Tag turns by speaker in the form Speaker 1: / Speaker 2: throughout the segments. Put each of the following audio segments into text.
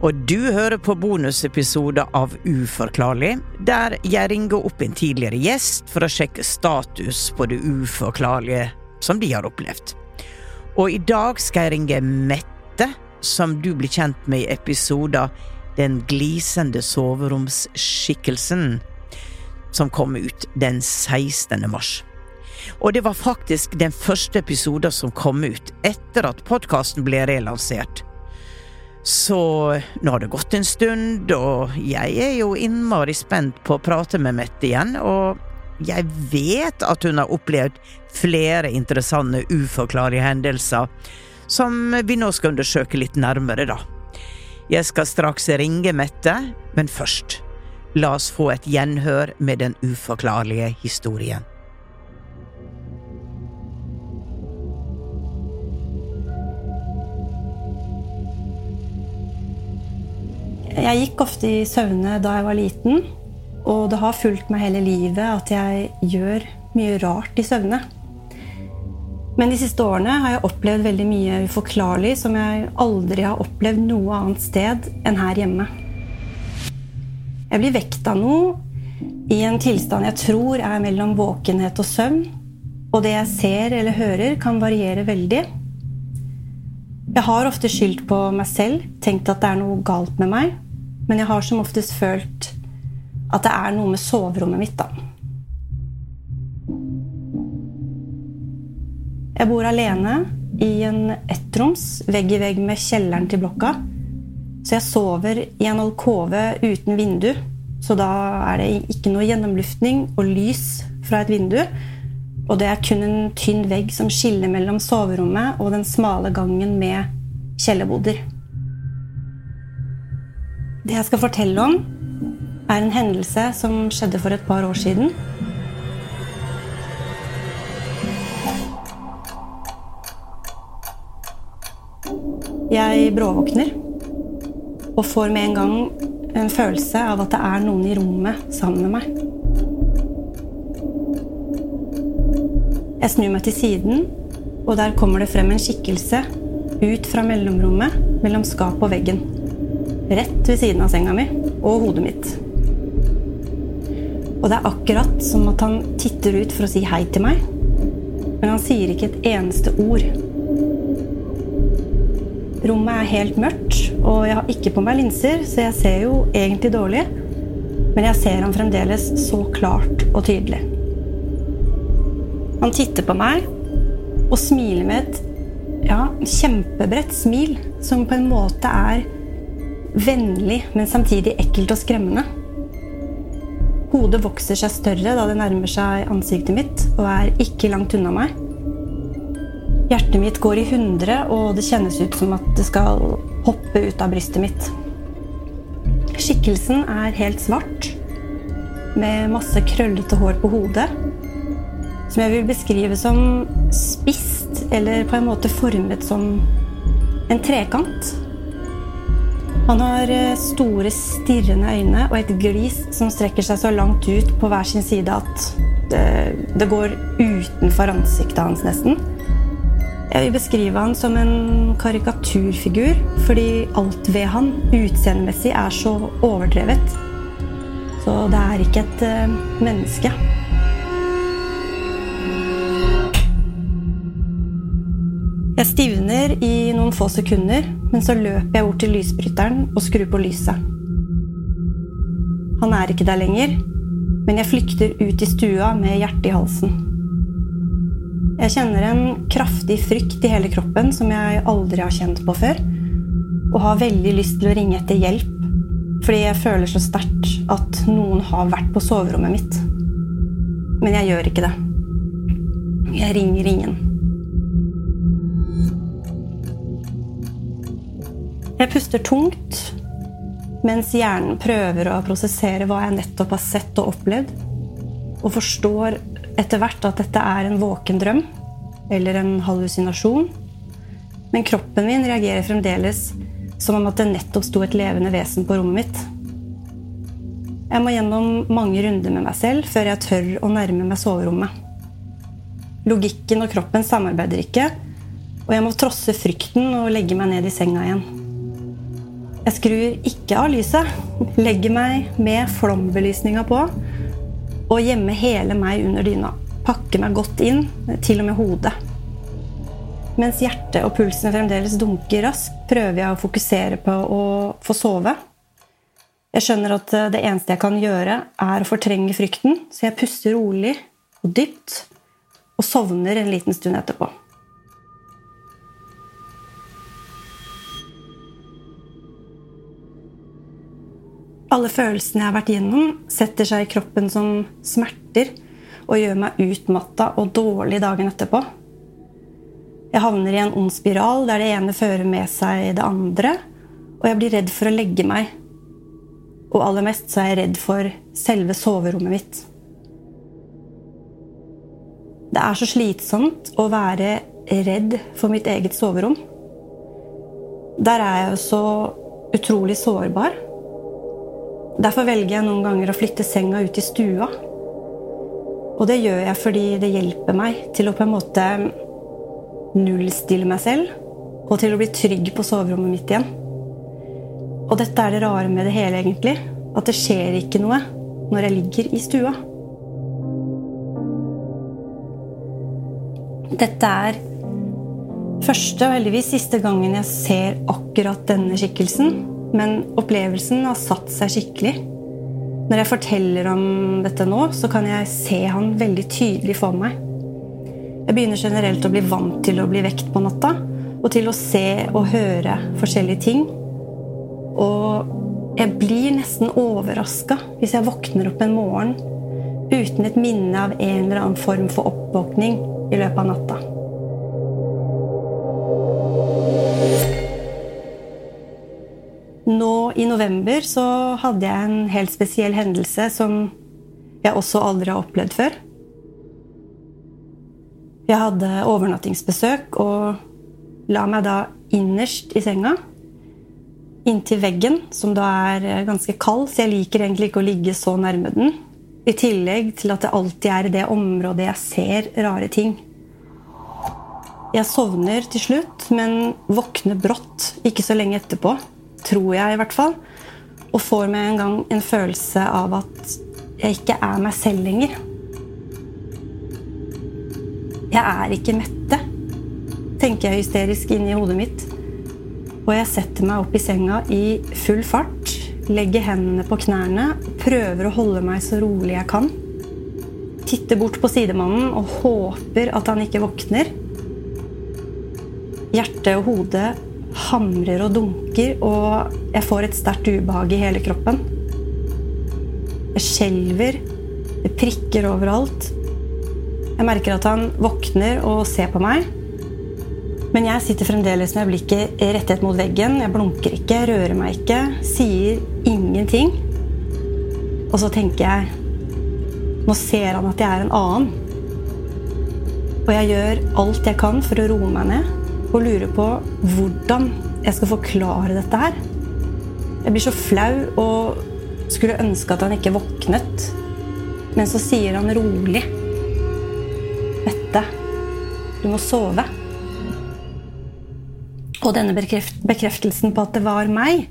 Speaker 1: Og du hører på bonusepisoder av Uforklarlig, der jeg ringer opp en tidligere gjest for å sjekke status på det uforklarlige som de har opplevd. Og i dag skal jeg ringe Mette, som du blir kjent med i episoder Den glisende soveromsskikkelsen, som kom ut den 16. mars. Og det var faktisk den første episoden som kom ut etter at podkasten ble relansert. Så nå har det gått en stund, og jeg er jo innmari spent på å prate med Mette igjen, og jeg vet at hun har opplevd flere interessante uforklarlige hendelser, som vi nå skal undersøke litt nærmere, da. Jeg skal straks ringe Mette, men først, la oss få et gjenhør med den uforklarlige historien.
Speaker 2: Jeg gikk ofte i søvne da jeg var liten, og det har fulgt meg hele livet at jeg gjør mye rart i søvne. Men de siste årene har jeg opplevd veldig mye uforklarlig som jeg aldri har opplevd noe annet sted enn her hjemme. Jeg blir vekt av noe i en tilstand jeg tror er mellom våkenhet og søvn, og det jeg ser eller hører, kan variere veldig. Jeg har ofte skyldt på meg selv, tenkt at det er noe galt med meg, men jeg har som oftest følt at det er noe med soverommet mitt, da. Jeg bor alene i en ettroms, vegg i vegg med kjelleren til blokka. Så jeg sover i en alkove uten vindu, så da er det ikke noe gjennomluftning og lys fra et vindu. Og det er kun en tynn vegg som skiller mellom soverommet og den smale gangen med kjellerboder. Det jeg skal fortelle om, er en hendelse som skjedde for et par år siden. Jeg bråvåkner og får med en gang en følelse av at det er noen i rommet sammen med meg. Jeg snur meg til siden, og der kommer det frem en skikkelse ut fra mellomrommet mellom skap og veggen. Rett ved siden av senga mi og hodet mitt. Og det er akkurat som at han titter ut for å si hei til meg, men han sier ikke et eneste ord. Rommet er helt mørkt, og jeg har ikke på meg linser, så jeg ser jo egentlig dårlig. Men jeg ser ham fremdeles så klart og tydelig. Han titter på meg og smiler med et ja, kjempebredt smil, som på en måte er vennlig, men samtidig ekkelt og skremmende. Hodet vokser seg større da det nærmer seg ansiktet mitt og er ikke langt unna meg. Hjertet mitt går i hundre, og det kjennes ut som at det skal hoppe ut av brystet mitt. Skikkelsen er helt svart, med masse krøllete hår på hodet. Som jeg vil beskrive som spist, eller på en måte formet som en trekant. Han har eh, store, stirrende øyne og et glis som strekker seg så langt ut på hver sin side at det, det går utenfor ansiktet hans, nesten. Jeg vil beskrive han som en karikaturfigur fordi alt ved han utseendemessig er så overdrevet. Så det er ikke et uh, menneske. Jeg stivner i noen få sekunder, men så løper jeg bort til lysbryteren og skrur på lyset. Han er ikke der lenger, men jeg flykter ut i stua med hjertet i halsen. Jeg kjenner en kraftig frykt i hele kroppen som jeg aldri har kjent på før. Og har veldig lyst til å ringe etter hjelp, fordi jeg føler så sterkt at noen har vært på soverommet mitt. Men jeg gjør ikke det. Jeg ringer ingen. Jeg puster tungt mens hjernen prøver å prosessere hva jeg nettopp har sett og opplevd, og forstår etter hvert at dette er en våken drøm eller en hallusinasjon. Men kroppen min reagerer fremdeles som om at det nettopp sto et levende vesen på rommet mitt. Jeg må gjennom mange runder med meg selv før jeg tør å nærme meg soverommet. Logikken og kroppen samarbeider ikke, og jeg må trosse frykten og legge meg ned i senga igjen. Jeg skrur ikke av lyset, legger meg med flombelysninga på og gjemmer hele meg under dyna. Pakker meg godt inn, til og med hodet. Mens hjertet og pulsen fremdeles dunker raskt, prøver jeg å fokusere på å få sove. Jeg skjønner at det eneste jeg kan gjøre, er å fortrenge frykten, så jeg puster rolig og dypt og sovner en liten stund etterpå. Alle følelsene jeg har vært gjennom, setter seg i kroppen som smerter og gjør meg utmatta og dårlig dagen etterpå. Jeg havner i en ond spiral der det ene fører med seg det andre, og jeg blir redd for å legge meg. Og aller mest så er jeg redd for selve soverommet mitt. Det er så slitsomt å være redd for mitt eget soverom. Der er jeg jo så utrolig sårbar. Derfor velger jeg noen ganger å flytte senga ut i stua. Og det gjør jeg fordi det hjelper meg til å på en måte nullstille meg selv, og til å bli trygg på soverommet mitt igjen. Og dette er det rare med det hele, egentlig. At det skjer ikke noe når jeg ligger i stua. Dette er første og heldigvis siste gangen jeg ser akkurat denne skikkelsen. Men opplevelsen har satt seg skikkelig. Når jeg forteller om dette nå, så kan jeg se han veldig tydelig for meg. Jeg begynner generelt å bli vant til å bli vekt på natta, og til å se og høre forskjellige ting. Og jeg blir nesten overraska hvis jeg våkner opp en morgen uten et minne av en eller annen form for oppvåkning i løpet av natta. Nå i november så hadde jeg en helt spesiell hendelse som jeg også aldri har opplevd før. Jeg hadde overnattingsbesøk og la meg da innerst i senga. Inntil veggen, som da er ganske kald, så jeg liker egentlig ikke å ligge så nærme den. I tillegg til at det alltid er i det området jeg ser rare ting. Jeg sovner til slutt, men våkner brått ikke så lenge etterpå tror jeg i hvert fall. Og får med en gang en følelse av at jeg ikke er meg selv lenger. Jeg er ikke Mette, tenker jeg hysterisk inni hodet mitt. Og jeg setter meg opp i senga i full fart, legger hendene på knærne, prøver å holde meg så rolig jeg kan. Titter bort på sidemannen og håper at han ikke våkner. Hjertet og hodet hamrer og dunker, og jeg får et sterkt ubehag i hele kroppen. Jeg skjelver, det prikker overalt. Jeg merker at han våkner og ser på meg. Men jeg sitter fremdeles med blikket rettet mot veggen. Jeg blunker ikke, rører meg ikke, sier ingenting. Og så tenker jeg Nå ser han at jeg er en annen. Og jeg gjør alt jeg kan for å roe meg ned og lurer på hvordan jeg skal forklare dette her. Jeg blir så flau og skulle ønske at han ikke våknet. Men så sier han rolig Mette, du må sove. Og denne bekreftelsen på at det var meg,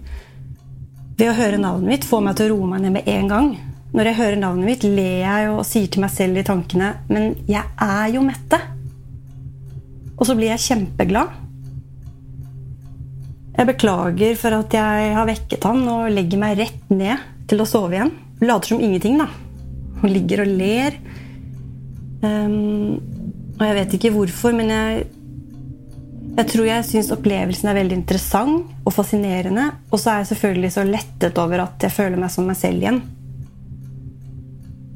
Speaker 2: ved å høre navnet mitt, får meg til å roe meg ned med en gang. Når jeg hører navnet mitt, ler jeg og sier til meg selv i tankene Men jeg er jo Mette. Og så blir jeg kjempeglad. Jeg beklager for at jeg har vekket han og legger meg rett ned til å sove igjen. Later som ingenting, da. Og ligger og ler. Um, og jeg vet ikke hvorfor, men jeg, jeg tror jeg syns opplevelsen er veldig interessant og fascinerende. Og så er jeg selvfølgelig så lettet over at jeg føler meg som meg selv igjen.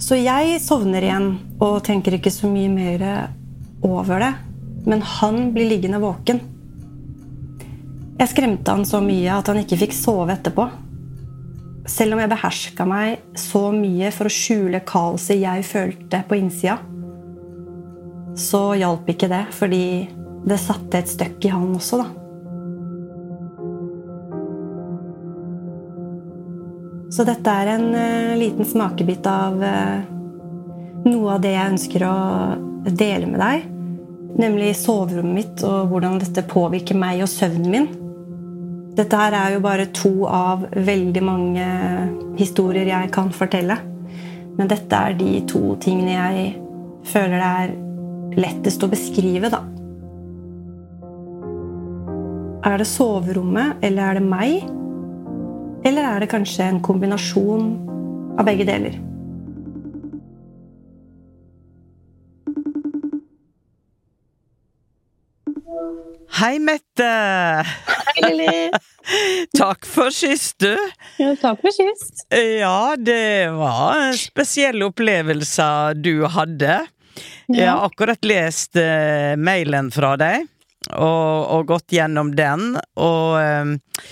Speaker 2: Så jeg sovner igjen og tenker ikke så mye mer over det. Men han blir liggende våken. Jeg skremte han så mye at han ikke fikk sove etterpå. Selv om jeg beherska meg så mye for å skjule kaoset jeg følte på innsida, så hjalp ikke det, fordi det satte et støkk i han også, da. Så dette er en uh, liten smakebit av uh, noe av det jeg ønsker å dele med deg. Nemlig soverommet mitt og hvordan dette påvirker meg og søvnen min. Dette her er jo bare to av veldig mange historier jeg kan fortelle. Men dette er de to tingene jeg føler det er lettest å beskrive, da. Er det soverommet, eller er det meg? Eller er det kanskje en kombinasjon av begge deler?
Speaker 1: Hei, Mette!
Speaker 3: Hei, Lilly!
Speaker 1: takk for sist, du.
Speaker 3: Ja, takk for sist.
Speaker 1: Ja, det var en spesiell opplevelse du hadde. Ja. Jeg har akkurat lest uh, mailen fra deg, og, og, gått gjennom den, og uh,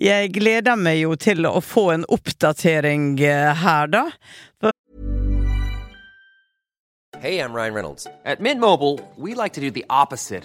Speaker 1: jeg gleder meg jo til å få en oppdatering uh, her, da.
Speaker 4: Hey, I'm Ryan Reynolds.
Speaker 5: At Mint Mobile, we like to do the opposite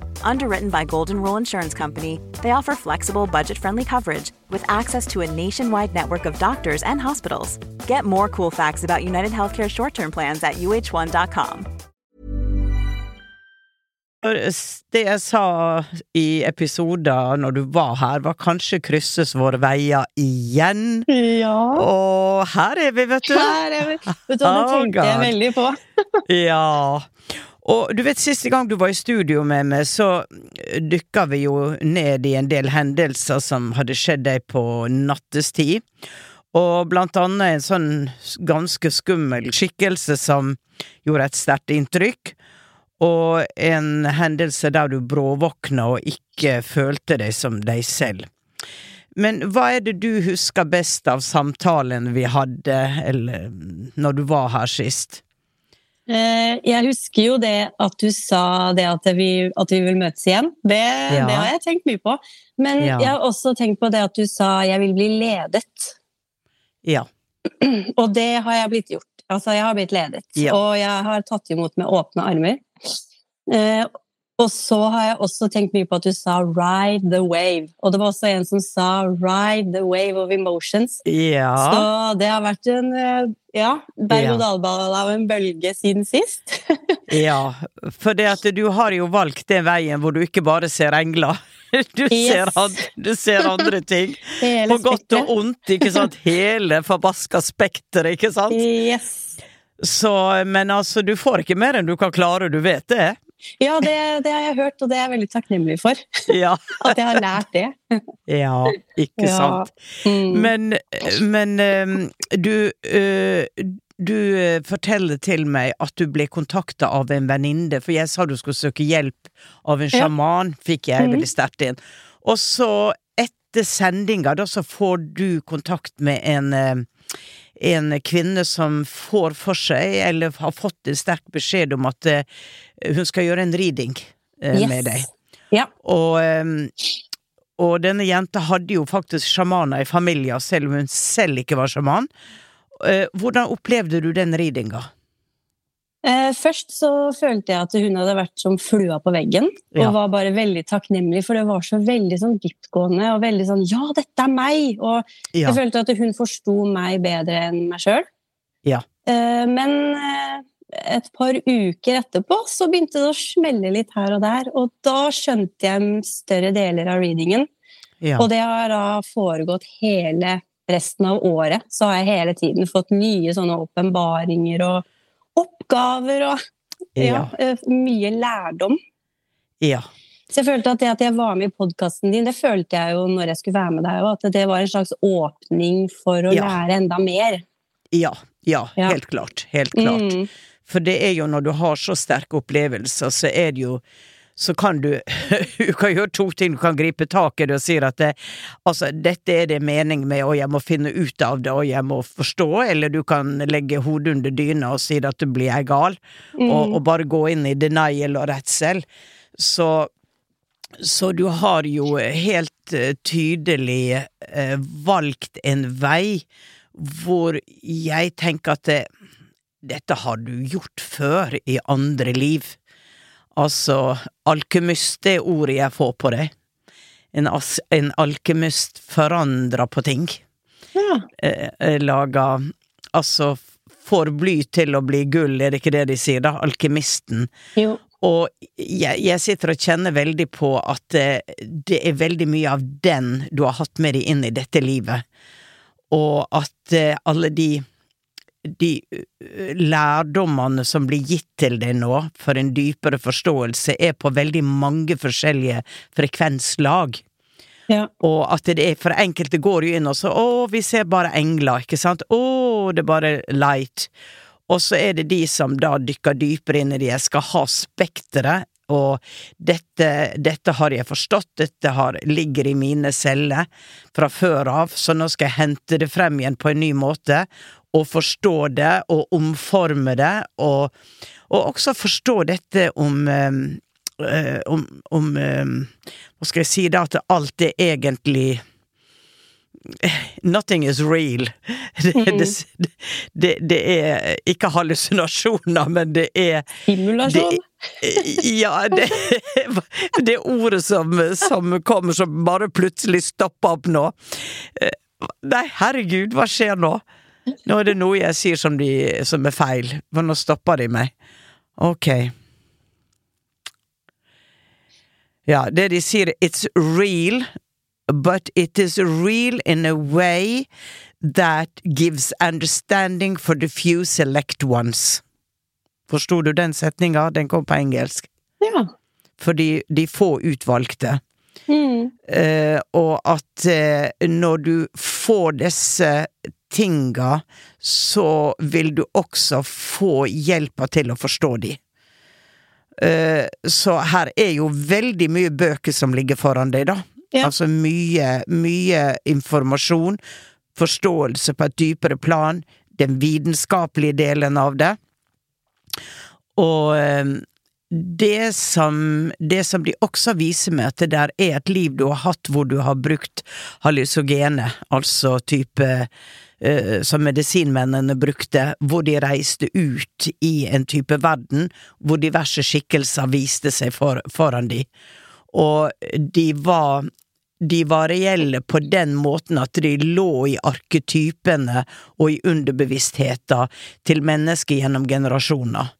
Speaker 6: Underwritten by Golden Rule Insurance Company, they offer flexible, budget-friendly coverage with access to a nationwide network of doctors and hospitals. Get more cool facts about United Healthcare short-term plans at uh1.com.
Speaker 1: Det jeg sa i episoder når du var her, var kanskje krysses våre veier igjen.
Speaker 3: Ja.
Speaker 1: Og her er vi, vet du.
Speaker 3: Her er vi. Vet du, det tenkte jeg veldig på.
Speaker 1: ja. Og du vet, Siste gang du var i studio med meg, så dykka vi jo ned i en del hendelser som hadde skjedd deg på nattestid. Og blant annet en sånn ganske skummel skikkelse som gjorde et sterkt inntrykk. og en hendelse der du bråvåkna og ikke følte deg som deg selv. Men hva er det du husker best av samtalen vi hadde, eller når du var her sist?
Speaker 3: Eh, jeg husker jo det at du sa det at vi, at vi vil møtes igjen. Det,
Speaker 1: Ja.
Speaker 3: det har jeg tenkt mye på. Men
Speaker 1: Ja.
Speaker 3: jeg har også tenkt på det at du sa 'jeg vil bli ledet'.
Speaker 1: Ja.
Speaker 3: Og det har jeg blitt gjort. Altså, jeg har blitt ledet.
Speaker 1: Ja.
Speaker 3: Og jeg har tatt imot med åpne armer. Og så har jeg også tenkt mye på at du sa 'ride the wave'. Og det var også en som sa 'ride the wave of emotions'.
Speaker 1: Ja.
Speaker 3: Så det har vært en eh, ja, berg-og-dal-bane av en bølge siden sist.
Speaker 1: Ja, for det at du har jo valgt den veien hvor du ikke bare ser engler. Du, ser,
Speaker 3: Yes.
Speaker 1: andre, du ser andre ting. På godt og ondt, ikke sant? Hele forbaska spekteret, ikke sant?
Speaker 3: Yes.
Speaker 1: Så, men altså, du får ikke mer enn du kan klare, du vet det?
Speaker 3: Ja, det, det har jeg hørt, og det er jeg veldig takknemlig for.
Speaker 1: Ja,
Speaker 3: At jeg har lært det.
Speaker 1: ja ikke
Speaker 3: Ja.
Speaker 1: sant?
Speaker 3: Mm.
Speaker 1: Men, men ehm, du, eh, du eh, forteller til meg at du ble kontakta av en venninne, for jeg sa du skulle søke hjelp av en
Speaker 3: Ja.
Speaker 1: sjaman, fikk jeg
Speaker 3: Mhm.
Speaker 1: veldig sterkt inn. Og så, etter sendinga, da så får du kontakt med en eh, en kvinne som får for seg, eller har fått en sterk beskjed om at eh, hun skal gjøre en reading eh,
Speaker 3: Yes.
Speaker 1: med deg.
Speaker 3: Ja.
Speaker 1: Og, ehm, og denne jenta hadde jo faktisk sjamaner i familien, selv om hun selv ikke var sjaman. Eh, Hvordan opplevde du den readinga?
Speaker 3: Eh, først så følte jeg at hun hadde vært som flua på veggen, og
Speaker 1: Ja.
Speaker 3: var bare veldig takknemlig, for det var så veldig sånn dyptgående og veldig sånn 'ja, dette er meg', og
Speaker 1: Ja.
Speaker 3: jeg følte at hun forsto meg bedre enn meg sjøl.
Speaker 1: Ja.
Speaker 3: Eh, men eh, et par uker etterpå så begynte det å smelle litt her og der, og da skjønte jeg større deler av readingen.
Speaker 1: ja.
Speaker 3: Og det har da foregått hele resten av året. Så har jeg hele tiden fått nye sånne åpenbaringer og oppgaver og ja,
Speaker 1: Ja.
Speaker 3: eh, mye lærdom.
Speaker 1: ja.
Speaker 3: Så jeg følte at det at jeg var med i podkasten din, det følte jeg jo når jeg skulle være med deg, at det var en slags åpning for å
Speaker 1: Ja.
Speaker 3: lære enda mer.
Speaker 1: Ja. Ja,
Speaker 3: Ja.
Speaker 1: helt klart. Helt klart.
Speaker 3: Mm.
Speaker 1: For det er jo når du har så sterke opplevelser, så er det jo så kan du Du kan gjøre to ting. Du kan gripe tak i det og si at det, altså, dette er det mening med, og jeg må finne ut av det, og jeg må forstå, eller du kan legge hodet under dyna og si at du blir ei gal, og, og bare gå inn i denial og redsel. Så så du har jo helt eh, tydelig eh, valgt en vei hvor jeg tenker at det, dette har du gjort før i andre liv. Altså, alkymist det er ordet jeg får på det. En, en alkymist forandrer på ting.
Speaker 3: Ja.
Speaker 1: Eh, eh, lager Altså, får bly til å bli gull, er det ikke det de sier, da? Alkymisten.
Speaker 3: Jo.
Speaker 1: Og jeg, jeg sitter og kjenner veldig på at eh, det er veldig mye av den du har hatt med deg inn i dette livet. Og at eh, alle de de lærdommene som blir gitt til deg nå, for en dypere forståelse, er på veldig mange forskjellige frekvenslag.
Speaker 3: Ja.
Speaker 1: Og at det er, for enkelte går jo inn og så Å, vi ser bare engler, ikke sant? Å, det er bare light. Og så er det de som da dykker dypere inn i det. Jeg skal ha spekteret, og dette, dette har jeg forstått, dette har, ligger i mine celler fra før av, så nå skal jeg hente det frem igjen på en ny måte, og forstå det, og omforme det, og, og også forstå dette om eh, eh, om, om eh, Hva skal jeg si da, at alt er egentlig Nothing is real. Det, det, det, det er ikke hallusinasjoner, men det er
Speaker 3: Simulasjon.
Speaker 1: ja, det, det ordet som, som kommer som bare plutselig stopper opp nå. Nei, herregud, hva skjer nå? Nå er det noe jeg sier som, de, som er feil, for nå stopper de meg. Ok. Ja, det de sier, it's real, but it is real in a way that gives understanding for the few select ones. Forsto du den setninga? Den kom på engelsk.
Speaker 3: Ja.
Speaker 1: Fordi de få utvalgte.
Speaker 3: Mm.
Speaker 1: Uh, og at uh, når du får disse tinga, så vil du også få hjelpa til å forstå de. Eh, så her er jo veldig mye bøker som ligger foran deg, da.
Speaker 3: Ja.
Speaker 1: Altså mye, mye informasjon, forståelse på et dypere plan, den vitenskapelige delen av det. Og eh, det som, det som de også viser med at det der er et liv du har hatt hvor du har brukt hallusogene, altså type som medisinmennene brukte, hvor de reiste ut i en type verden hvor diverse skikkelser viste seg for, foran de. Og de var de var reelle på den måten at de lå i arketypene og i underbevisstheten til mennesker gjennom generasjoner.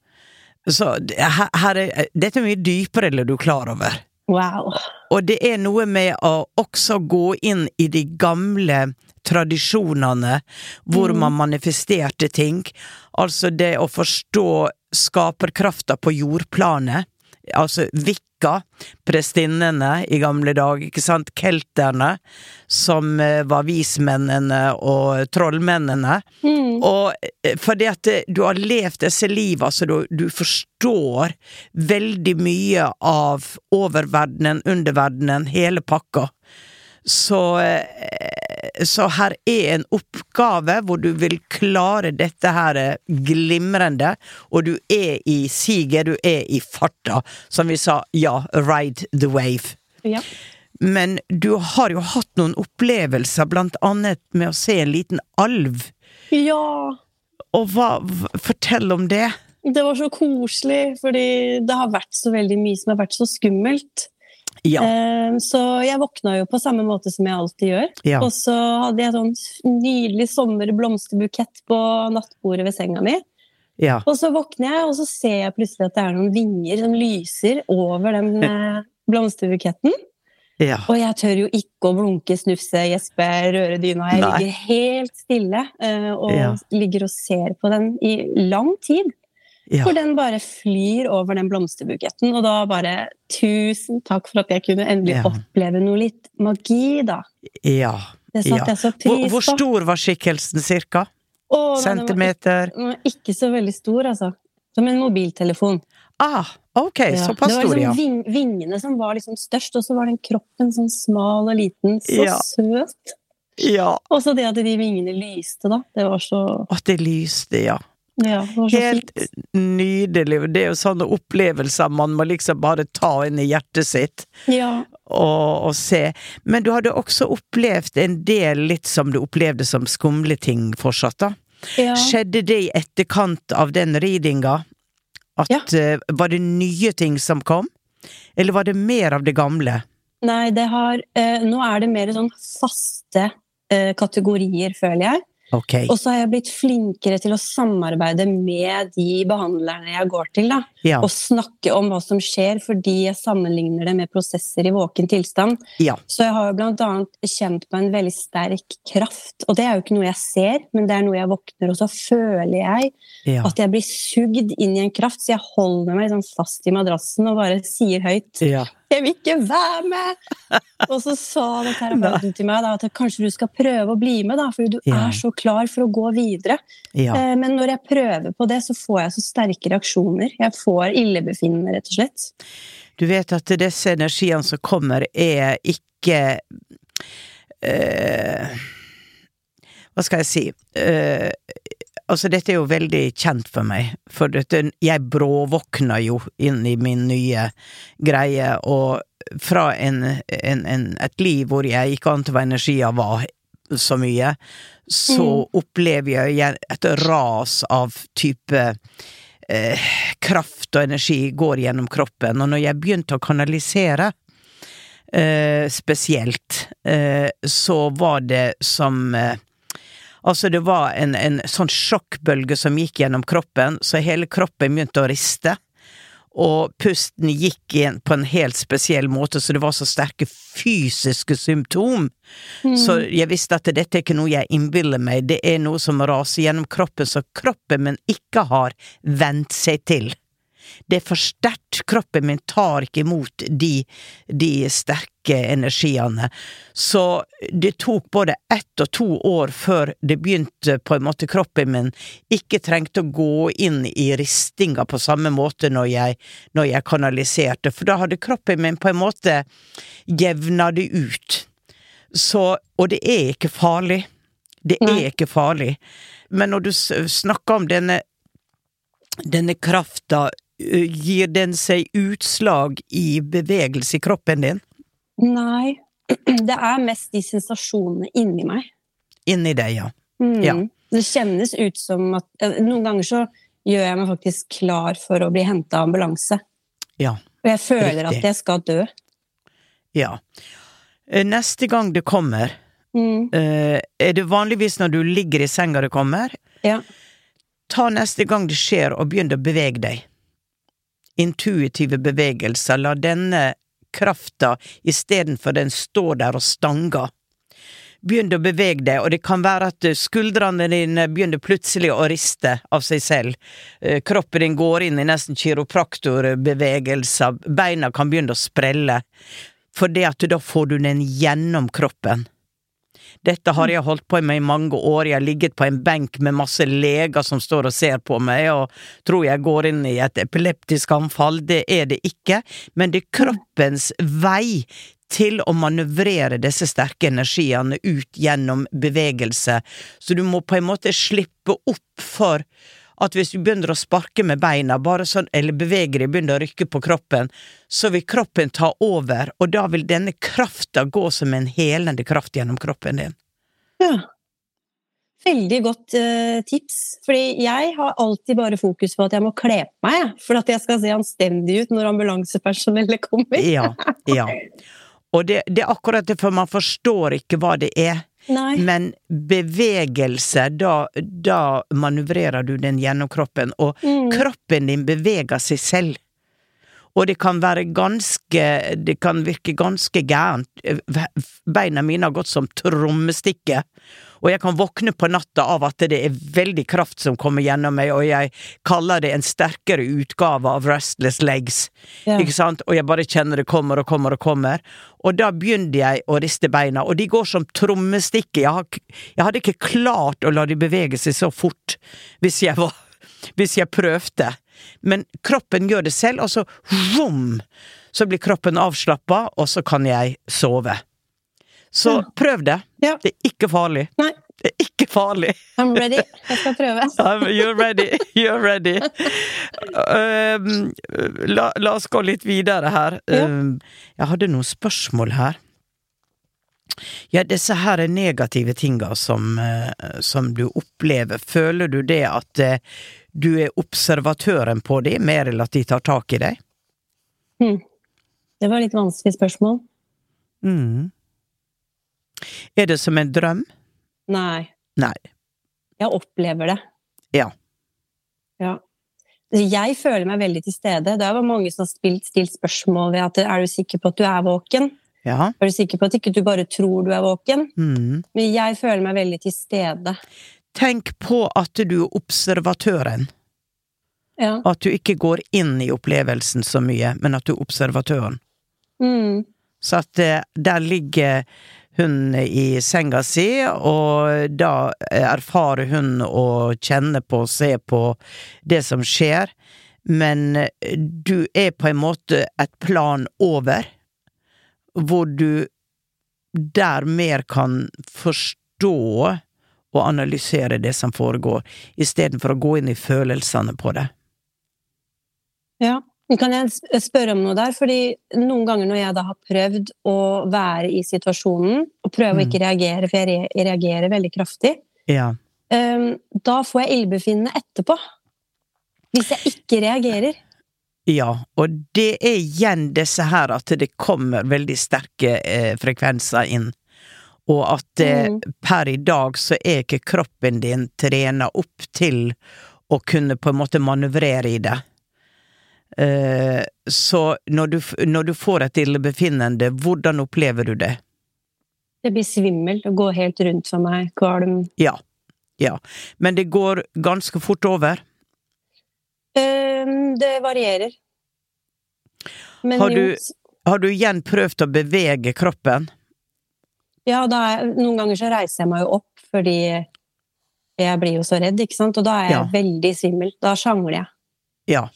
Speaker 1: Så her, her er, dette er mye dypere enn du er klar over.
Speaker 3: Wow.
Speaker 1: Og det er noe med å også gå inn i de gamle tradisjonene hvor man manifesterte ting. Altså det å forstå skaperkrafta på jordplanet. Altså Vikka, prestinnene i gamle dager, ikke sant, kelterne, som eh, var vismennene og trollmennene. Og eh, fordi at eh, du har levd disse liva, så du, du forstår veldig mye av oververdenen, underverdenen, hele pakka. Så, eh, så her er en oppgave hvor du vil klare dette her eh, glimrende, og du er i siget, du er i farta. Som vi sa, ja, ride the wave.
Speaker 3: Ja.
Speaker 1: Men du har jo hatt noen opplevelser, blant annet med å se en liten alv.
Speaker 3: ja.
Speaker 1: Og hva, fortell om det.
Speaker 3: Det var så koselig, fordi det har vært så veldig mye som har vært så skummelt.
Speaker 1: Ja.
Speaker 3: Eh, Så jeg våkna jo på samme måte som jeg alltid gjør.
Speaker 1: Ja.
Speaker 3: Og så hadde jeg sånn nydelig sommerblomsterbukett på nattbordet ved senga mi.
Speaker 1: Ja.
Speaker 3: Og så våkner jeg, og så ser jeg plutselig at det er noen vinger som lyser over den eh, blomsterbuketten.
Speaker 1: Ja.
Speaker 3: Og jeg tør jo ikke å blunke, snufse, gjespe, røre dyna. Jeg
Speaker 1: Nei.
Speaker 3: ligger helt stille eh, og ligger og ser på den i lang tid.
Speaker 1: Ja.
Speaker 3: Hvor den bare flyr over den blomsterbuketten. Og da bare Tusen takk for at jeg kunne endelig
Speaker 1: Ja.
Speaker 3: oppleve noe litt magi, da.
Speaker 1: ja.
Speaker 3: Det satte
Speaker 1: ja.
Speaker 3: jeg så pris på.
Speaker 1: hvor
Speaker 3: hvor
Speaker 1: stor var skikkelsen, cirka?
Speaker 3: Åh, Centimeter? den var ikke- Den var ikke så veldig stor, altså. Som en mobiltelefon.
Speaker 1: Ah, ok,
Speaker 3: Ja.
Speaker 1: såpass
Speaker 3: det var
Speaker 1: stor,
Speaker 3: liksom
Speaker 1: ja.
Speaker 3: ving, vingene som var liksom størst, og så var den kroppen sånn smal og liten. Så
Speaker 1: Ja.
Speaker 3: søt!
Speaker 1: Ja,
Speaker 3: Og så det at de vingene lyste, da. Det var så
Speaker 1: at det lyste, ja.
Speaker 3: Ja,
Speaker 1: Helt
Speaker 3: fint.
Speaker 1: nydelig. Det er jo sånne opplevelser man må liksom bare ta inn i hjertet sitt
Speaker 3: Ja.
Speaker 1: og, og se. Men du hadde også opplevd en del litt som du opplevde som skumle ting fortsatt, da.
Speaker 3: ja.
Speaker 1: Skjedde det i etterkant av den readinga? At, eh, var det nye ting som kom? Eller var det mer av det gamle?
Speaker 3: Nei, det har uh, Nå er det mer sånn faste uh, kategorier, føler jeg.
Speaker 1: Ok.
Speaker 3: Og så har jeg blitt flinkere til å samarbeide med de behandlerne jeg går til. da.
Speaker 1: Ja.
Speaker 3: Og snakke om hva som skjer, fordi jeg sammenligner det med prosesser i våken tilstand.
Speaker 1: Ja.
Speaker 3: Så jeg har annet kjent på en veldig sterk kraft. Og det er jo ikke noe jeg ser, men det er noe jeg våkner, og så føler jeg
Speaker 1: ja.
Speaker 3: at jeg blir sugd inn i en kraft. Så jeg holder meg liksom fast i madrassen og bare sier høyt
Speaker 1: ja.
Speaker 3: 'Jeg vil ikke være med!' Og så sa den terapeuten til meg da, at kanskje du skal prøve å bli med, da, fordi du
Speaker 1: Ja.
Speaker 3: er så klar for å gå videre.
Speaker 1: ja.
Speaker 3: Eh, Men når jeg prøver på det, så får jeg så sterke reaksjoner. Jeg får illebefinnende, rett og slett.
Speaker 1: Du vet at disse energiene som kommer, er ikke eh, Hva skal jeg si eh, Altså, dette er jo veldig kjent for meg, for dette, jeg bråvåkna jo inn i min nye greie, og fra en, en, en, et liv hvor jeg ikke ante hva energier var så mye, så opplever jeg et ras av type eh, kraft og energi går gjennom kroppen, og når jeg begynte å kanalisere, eh, spesielt, eh, så var det som eh, Altså, det var en, en sånn sjokkbølge som gikk gjennom kroppen, så hele kroppen begynte å riste. Og pusten gikk igjen på en helt spesiell måte, så det var så sterke fysiske symptom. Så jeg visste at dette er ikke noe jeg innbiller meg, det er noe som raser gjennom kroppen, så kroppen min ikke har vent seg til. Det er for sterkt. Kroppen min tar ikke imot de, de sterke energiene. Så det tok både ett og to år før det begynte på en måte kroppen min ikke trengte å gå inn i ristinga på samme måte når jeg, når jeg kanaliserte, for da hadde kroppen min på en måte jevna det ut. Så Og det er ikke farlig. Det er ikke farlig. Men når du snakker om denne denne krafta, gir den seg utslag i bevegelse i kroppen din?
Speaker 3: Nei. Det er mest de sensasjonene inni meg.
Speaker 1: Inni deg, ja.
Speaker 3: Mm.
Speaker 1: Ja.
Speaker 3: Det kjennes ut som at eh, Noen ganger så gjør jeg meg faktisk klar for å bli henta av ambulanse.
Speaker 1: Ja.
Speaker 3: Og jeg føler
Speaker 1: Riktig.
Speaker 3: at jeg skal dø.
Speaker 1: ja. Eh, Neste gang det kommer,
Speaker 3: Mm.
Speaker 1: eh, er det vanligvis når du ligger i senga det kommer?
Speaker 3: Ja.
Speaker 1: Ta neste gang det skjer, og begynn å bevege deg. Intuitive bevegelser. La denne krafta, istedenfor den stå der og stanga. begynn å bevege deg, og det kan være at skuldrene dine begynner plutselig å riste av seg selv. Eh, Kroppen din går inn i nesten kiropraktorbevegelser, beina kan begynne å sprelle, for det at da får du den gjennom kroppen. Dette har jeg holdt på med i mange år. Jeg har ligget på en benk med masse leger som står og ser på meg, og tror jeg går inn i et epileptisk anfall. Det er det ikke, men det er kroppens vei til å manøvrere disse sterke energiene ut gjennom bevegelse. Så du må på en måte slippe opp for at hvis du begynner å sparke med beina, bare sånn, eller beveger deg, begynner å rykke på kroppen, så vil kroppen ta over, og da vil denne krafta gå som en helende kraft gjennom kroppen din.
Speaker 3: Ja. Veldig godt uh, tips. Fordi jeg har alltid bare fokus på at jeg må kle på meg, for at jeg skal se anstendig ut når ambulansepersonellet kommer.
Speaker 1: Ja, ja. Og det, det er akkurat det, for man forstår ikke hva det er.
Speaker 3: Nei.
Speaker 1: Men bevegelse, da, da manøvrerer du den gjennom kroppen, og
Speaker 3: Mm.
Speaker 1: kroppen din beveger seg selv. Og det kan være ganske Det kan virke ganske gærent. Beina mine har gått som trommestikke. Og jeg kan våkne på natta av at det er veldig kraft som kommer gjennom meg, og jeg kaller det en sterkere utgave av Restless Legs.
Speaker 3: Ja.
Speaker 1: Ikke sant? Og jeg bare kjenner det kommer og kommer og kommer. Og da begynner jeg å riste beina, og de går som trommestikker, Jeg, jeg hadde ikke klart å la de bevege seg så fort hvis jeg var Hvis jeg prøvde. Men kroppen gjør det selv, og så vroom, så blir kroppen avslappa, og så kan jeg sove. Så
Speaker 3: Ja.
Speaker 1: prøv det.
Speaker 3: Ja.
Speaker 1: Det er ikke farlig.
Speaker 3: Nei.
Speaker 1: Det er ikke farlig.
Speaker 3: I'm ready. Jeg skal prøve.
Speaker 1: You're ready. You're ready. Um, la, la oss gå litt videre her. Um, jeg hadde noen spørsmål her. Ja, disse her er negative tinga som, eh, som du opplever. Føler du det at eh, du er observatøren på dem, mer enn at de tar tak i deg?
Speaker 3: Det var litt vanskelig spørsmål.
Speaker 1: Mm. Er det som en drøm?
Speaker 3: Nei.
Speaker 1: Nei.
Speaker 3: Jeg opplever det.
Speaker 1: Ja.
Speaker 3: Ja. Jeg føler meg veldig til stede. Det jo mange som har stilt, stilt spørsmål ved at er du sikker på at du er våken?
Speaker 1: Ja.
Speaker 3: Er du sikker på at ikke du bare tror du er våken?
Speaker 1: Mm.
Speaker 3: Men jeg føler meg veldig til stede.
Speaker 1: Tenk på at du er observatøren.
Speaker 3: Ja.
Speaker 1: At du ikke går inn i opplevelsen så mye, men at du er observatøren.
Speaker 3: Mm.
Speaker 1: Så at det, der ligger hun i senga si, og da erfarer hun å kjenne på og se på det som skjer, men eh, du er på en måte et plan over, hvor du der mer kan forstå og analysere det som foregår, istedenfor å gå inn i følelsene på det.
Speaker 3: Ja. Kan jeg spørre om noe der? Fordi noen ganger når jeg da har prøvd å være i situasjonen, og prøve å
Speaker 1: Mm.
Speaker 3: ikke reagere, for jeg reagerer veldig kraftig,
Speaker 1: Ja.
Speaker 3: ehm, da får jeg ildbefinnende etterpå. Hvis jeg ikke reagerer.
Speaker 1: Ja, og det er igjen disse her at det kommer veldig sterke eh, frekvenser inn. Og at eh,
Speaker 3: Mm.
Speaker 1: per i dag så er ikke kroppen din trena opp til å kunne på en måte manøvrere i det. Eh, så når du, når du får et illebefinnende, hvordan opplever du det?
Speaker 3: Det blir svimmel og går helt rundt for meg. Kvalm.
Speaker 1: Ja. Ja. Men det går ganske fort over.
Speaker 3: Eh, det varierer. Men
Speaker 1: Har du- Har du igjen prøvd å bevege kroppen?
Speaker 3: Ja, er, noen ganger så reiser jeg meg jo opp fordi jeg blir jo så redd, ikke sant? Og da er jeg
Speaker 1: Ja.
Speaker 3: veldig svimmel. Da sjangler jeg.
Speaker 1: Ja.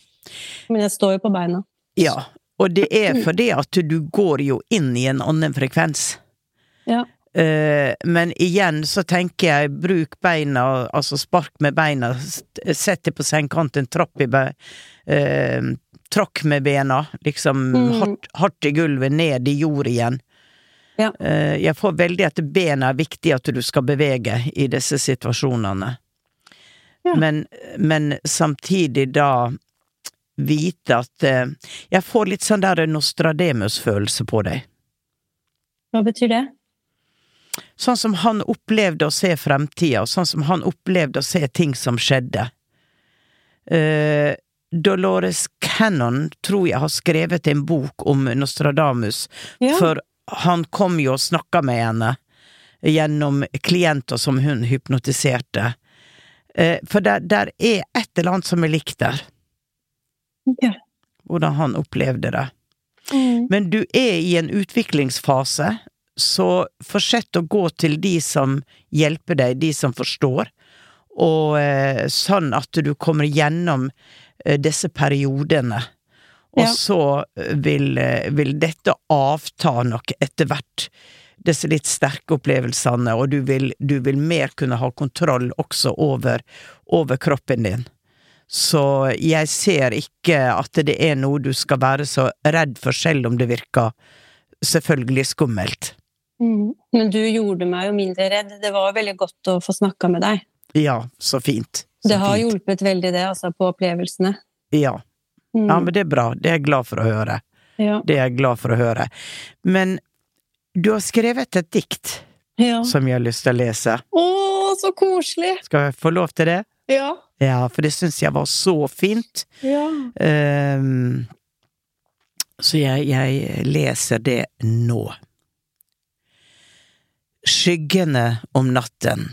Speaker 3: Men jeg står jo på beina.
Speaker 1: Ja. Og det er fordi at du går jo inn i en annen frekvens.
Speaker 3: Ja.
Speaker 1: Eh, men igjen så tenker jeg, bruk beina, altså spark med beina, sett deg på sengekanten, trapp i be, eh, tråkk med bena, liksom
Speaker 3: Mm.
Speaker 1: hardt, hardt i gulvet, ned i jord igjen.
Speaker 3: Ja.
Speaker 1: Eh, jeg får veldig at bena er viktig at du skal bevege i disse situasjonene.
Speaker 3: Ja.
Speaker 1: Men, men samtidig da vite at eh, Jeg får litt sånn der Nostrademus-følelse på deg.
Speaker 3: Hva betyr det?
Speaker 1: Sånn som han opplevde å se fremtida, og sånn som han opplevde å se ting som skjedde. Eh, Dolores Cannon tror jeg har skrevet en bok om Nostradamus,
Speaker 3: Ja.
Speaker 1: for han kom jo og snakka med henne gjennom klienter som hun hypnotiserte. Eh, for der, der er et eller annet som er likt der,
Speaker 3: Ok.
Speaker 1: hvordan han opplevde det.
Speaker 3: Mm.
Speaker 1: Men du er i en utviklingsfase, så fortsett å gå til de som hjelper deg, de som forstår, og eh, sånn at du kommer gjennom eh, disse periodene. Og
Speaker 3: Ja.
Speaker 1: så vil, eh, vil dette avta nok etter hvert, disse litt sterke opplevelsene, og du vil, du vil mer kunne ha kontroll også over, over kroppen din. Så jeg ser ikke at det er noe du skal være så redd for, selv om det virker selvfølgelig skummelt.
Speaker 3: Mm. Men du gjorde meg jo mindre redd. Det var veldig godt å få snakka med deg.
Speaker 1: Ja, så fint. Så
Speaker 3: Det har
Speaker 1: fint.
Speaker 3: hjulpet veldig, det, altså, på opplevelsene.
Speaker 1: Ja.
Speaker 3: Mm.
Speaker 1: ja, men det er bra. Det er jeg glad for å høre.
Speaker 3: ja.
Speaker 1: Det er jeg glad for å høre. Men du har skrevet et dikt
Speaker 3: ja.
Speaker 1: som jeg har lyst til å lese.
Speaker 3: Å, så koselig!
Speaker 1: Skal jeg få lov til det?
Speaker 3: Ja.
Speaker 1: Ja, for det syns jeg var så fint.
Speaker 3: ja.
Speaker 1: Um, så jeg, jeg leser det nå. Skyggene om natten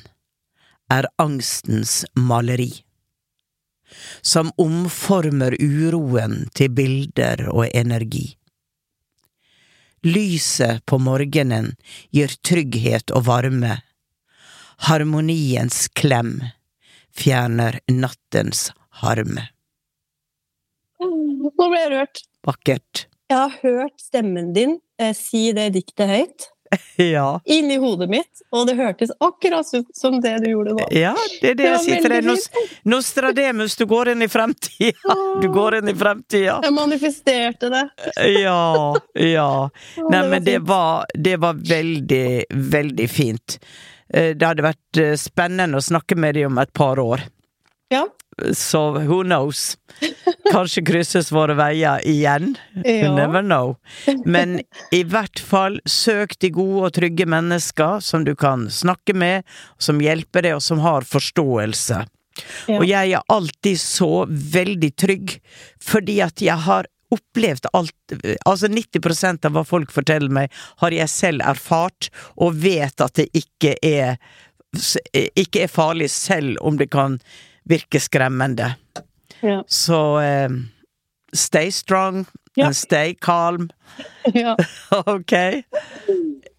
Speaker 1: er angstens maleri, som omformer uroen til bilder og energi. Lyset på morgenen gir trygghet og varme. Harmoniens klem fjerner nattens harm.
Speaker 3: Nå ble jeg rørt.
Speaker 1: Vakkert.
Speaker 3: Jeg har hørt stemmen din eh, si det diktet høyt
Speaker 1: Ja.
Speaker 3: inni hodet mitt, og det hørtes akkurat ut som det du gjorde nå.
Speaker 1: Ja, det er det
Speaker 3: Det
Speaker 1: jeg sier til deg. Nos Nostradamus, du går inn i fremtida! Du går inn i fremtida!
Speaker 3: Jeg manifesterte det.
Speaker 1: Ja, ja. Nei, men det var, det var veldig, veldig fint. Eh, Det hadde vært eh, spennende å snakke med dem om et par år.
Speaker 3: Ja.
Speaker 1: Så who knows? Kanskje krysses våre veier igjen. You
Speaker 3: Ja.
Speaker 1: never know. Men i hvert fall søk de gode og trygge mennesker som du kan snakke med, som hjelper deg, og som har forståelse.
Speaker 3: Ja.
Speaker 1: Og jeg er alltid så veldig trygg, fordi at jeg har opplevd alt Altså 90% av hva folk forteller meg, har jeg selv erfart, og vet at det ikke er ikke er farlig, selv om det kan virke skremmende.
Speaker 3: Ja.
Speaker 1: Så eh, stay strong
Speaker 3: Ja.
Speaker 1: and stay calm.
Speaker 3: ja.
Speaker 1: Ok?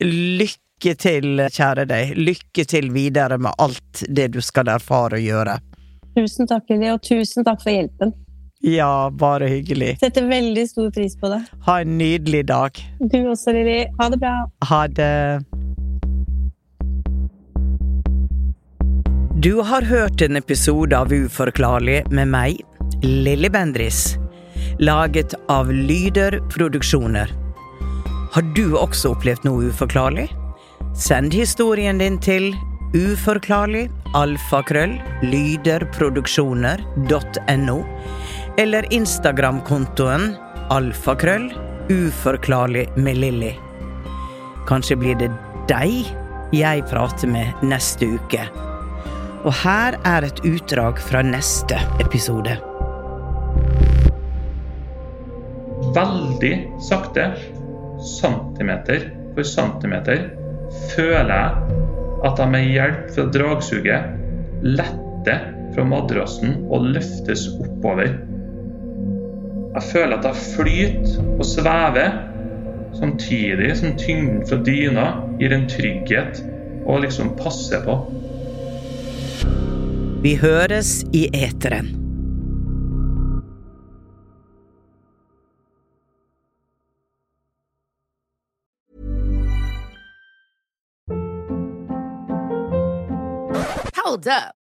Speaker 1: Lykke til, kjære deg. Lykke til videre med alt det du skal erfare og gjøre.
Speaker 3: Tusen takk, Lilly, og tusen takk for hjelpen.
Speaker 1: Ja, bare hyggelig.
Speaker 3: Setter veldig stor pris på det.
Speaker 1: Ha en nydelig dag.
Speaker 3: Du også, Lilly. Ha det bra.
Speaker 1: Ha det. Du har hørt en episode av Uforklarlig med meg, Lilly Bendris. Laget av Lyder Produksjoner. Har du også opplevd noe uforklarlig? Send historien din til uforklarlig alfakrøll lyderproduksjoner.no eller Instagram-kontoen alfakrøll uforklarlig med Lilly. Kanskje blir det deg jeg prater med neste uke. Og her er et utdrag fra neste episode.
Speaker 7: veldig sakte, centimeter for centimeter, føler jeg at jeg med hjelp fra dragsuget letter fra madrassen og løftes oppover Jeg føler at jeg flyter og svever, samtidig som tyngden fra dyna gir en trygghet og liksom passer på.
Speaker 1: Vi høres i eteren.
Speaker 8: Hold up.